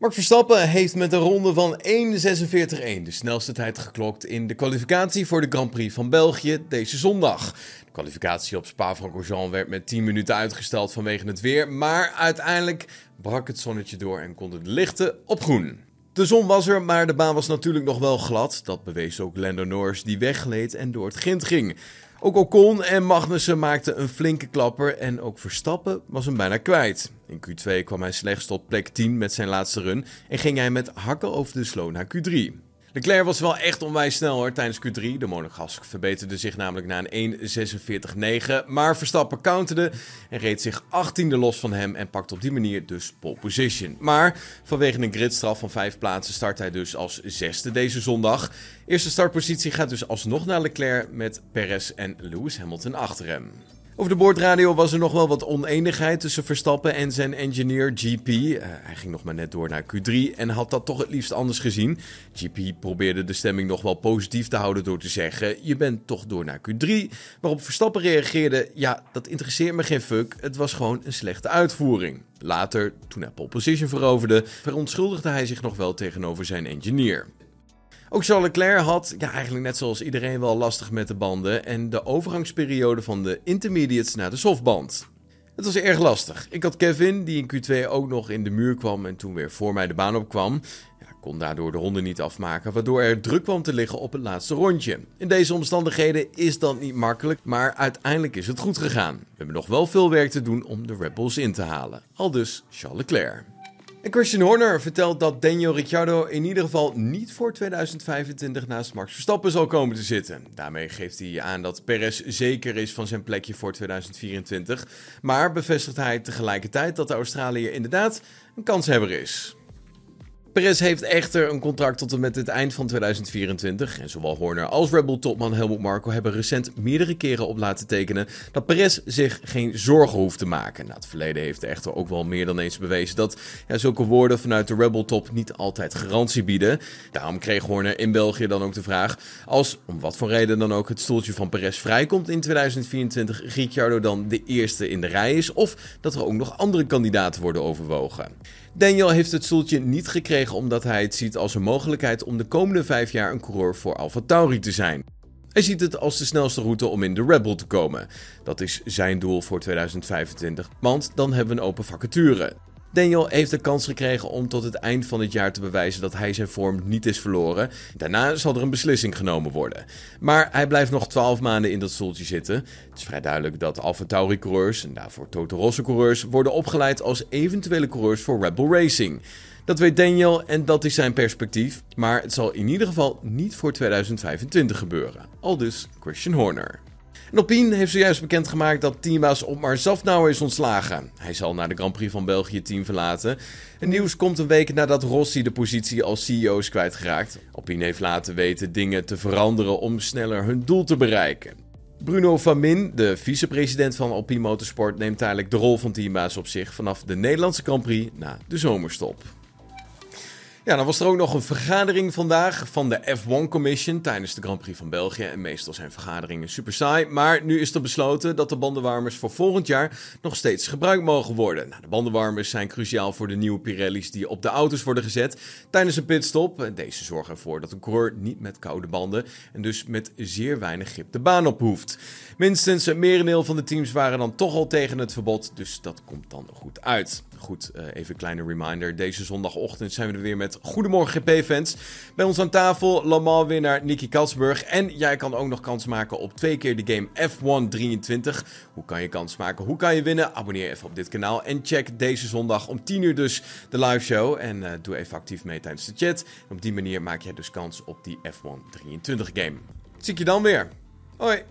Max Verstappen heeft met een ronde van 1.46.1 de snelste tijd geklokt in de kwalificatie voor de Grand Prix van België deze zondag. De kwalificatie op Spa-Francorchamps werd met 10 minuten uitgesteld vanwege het weer, maar uiteindelijk brak het zonnetje door en konden de lichten op groen. De zon was er, maar de baan was natuurlijk nog wel glad. Dat bewees ook Lando Norris die weggleed en door het grind ging. Ook Ocon en Magnussen maakten een flinke klapper en ook Verstappen was hem bijna kwijt. In Q2 kwam hij slechts tot plek 10 met zijn laatste run en ging hij met hakken over de slow naar Q3. Leclerc was wel echt onwijs snel hoor tijdens Q3. De Monegask verbeterde zich namelijk naar een 1.46.9. Maar Verstappen counterde en reed zich 18e los van hem en pakte op die manier dus pole position. Maar vanwege een gridstraf van 5 plaatsen start hij dus als zesde deze zondag. Eerste startpositie gaat dus alsnog naar Leclerc met Perez en Lewis Hamilton achter hem. Over de boordradio was er nog wel wat oneenigheid tussen Verstappen en zijn engineer GP. Eh, hij ging nog maar net door naar Q3 en had dat toch het liefst anders gezien. GP probeerde de stemming nog wel positief te houden door te zeggen: Je bent toch door naar Q3. Waarop Verstappen reageerde: Ja, dat interesseert me geen fuck. Het was gewoon een slechte uitvoering. Later, toen hij pole position veroverde, verontschuldigde hij zich nog wel tegenover zijn engineer. Ook Charles Leclerc had, ja, eigenlijk net zoals iedereen wel lastig met de banden en de overgangsperiode van de intermediates naar de softband. Het was erg lastig. Ik had Kevin, die in Q2 ook nog in de muur kwam en toen weer voor mij de baan opkwam. Ja, kon daardoor de ronde niet afmaken, waardoor er druk kwam te liggen op het laatste rondje. In deze omstandigheden is dat niet makkelijk, maar uiteindelijk is het goed gegaan. We hebben nog wel veel werk te doen om de Red in te halen. Al dus Charles Leclerc. En Christian Horner vertelt dat Daniel Ricciardo in ieder geval niet voor 2025 naast Max Verstappen zal komen te zitten. Daarmee geeft hij aan dat Perez zeker is van zijn plekje voor 2024. Maar bevestigt hij tegelijkertijd dat de Australiër inderdaad een kanshebber is. Perez heeft echter een contract tot en met het eind van 2024. En zowel Horner als Red Bull topman Helmut Marko hebben recent meerdere keren op laten tekenen dat Perez zich geen zorgen hoeft te maken. Nou, het verleden heeft echter ook wel meer dan eens bewezen dat ja, zulke woorden vanuit de Red Bull top niet altijd garantie bieden. Daarom kreeg Horner in België dan ook de vraag: als om wat voor reden dan ook het stoeltje van Perez vrijkomt in 2024, Ricciardo dan de eerste in de rij is, of dat er ook nog andere kandidaten worden overwogen. Daniel heeft het stoeltje niet gekregen omdat hij het ziet als een mogelijkheid om de komende vijf jaar een coureur voor Alfa Tauri te zijn. Hij ziet het als de snelste route om in de Red Bull te komen. Dat is zijn doel voor 2025, want dan hebben we een open vacature. Daniel heeft de kans gekregen om tot het eind van het jaar te bewijzen dat hij zijn vorm niet is verloren. Daarna zal er een beslissing genomen worden. Maar hij blijft nog 12 maanden in dat stoeltje zitten. Het is vrij duidelijk dat Alfa Tauri coureurs en daarvoor Toto Rosso coureurs worden opgeleid als eventuele coureurs voor Red Bull Racing. Dat weet Daniel en dat is zijn perspectief, maar het zal in ieder geval niet voor 2025 gebeuren. Al dus Christian Horner. Alpine heeft zojuist bekendgemaakt dat teambaas Otmar Zafnauer is ontslagen. Hij zal naar de Grand Prix van België team verlaten. Het nieuws komt een week nadat Rossi de positie als CEO is kwijtgeraakt. Alpine heeft laten weten dingen te veranderen om sneller hun doel te bereiken. Bruno Van Min, de vicepresident van Alpine Motorsport, neemt tijdelijk de rol van teambaas op zich vanaf de Nederlandse Grand Prix na de zomerstop. Ja, dan was er ook nog een vergadering vandaag van de F1 Commission tijdens de Grand Prix van België. En meestal zijn vergaderingen super saai. Maar nu is er besloten dat de bandenwarmers voor volgend jaar nog steeds gebruikt mogen worden. Nou, de bandenwarmers zijn cruciaal voor de nieuwe Pirelli's die op de auto's worden gezet tijdens een pitstop. Deze zorgen ervoor dat een coureur niet met koude banden en dus met zeer weinig grip de baan op hoeft. Minstens een merendeel van de teams waren dan toch al tegen het verbod, dus dat komt dan goed uit. Goed, uh, even een kleine reminder. Deze zondagochtend zijn we er weer met Goedemorgen GP-fans. Bij ons aan tafel Lamar winnaar Nicky Katsburg. En jij kan ook nog kans maken op twee keer de game F1 23. Hoe kan je kans maken? Hoe kan je winnen? Abonneer even op dit kanaal. En check deze zondag om 10 uur dus de live show. En uh, doe even actief mee tijdens de chat. op die manier maak jij dus kans op die F1 23 game. Zie ik je dan weer. Hoi!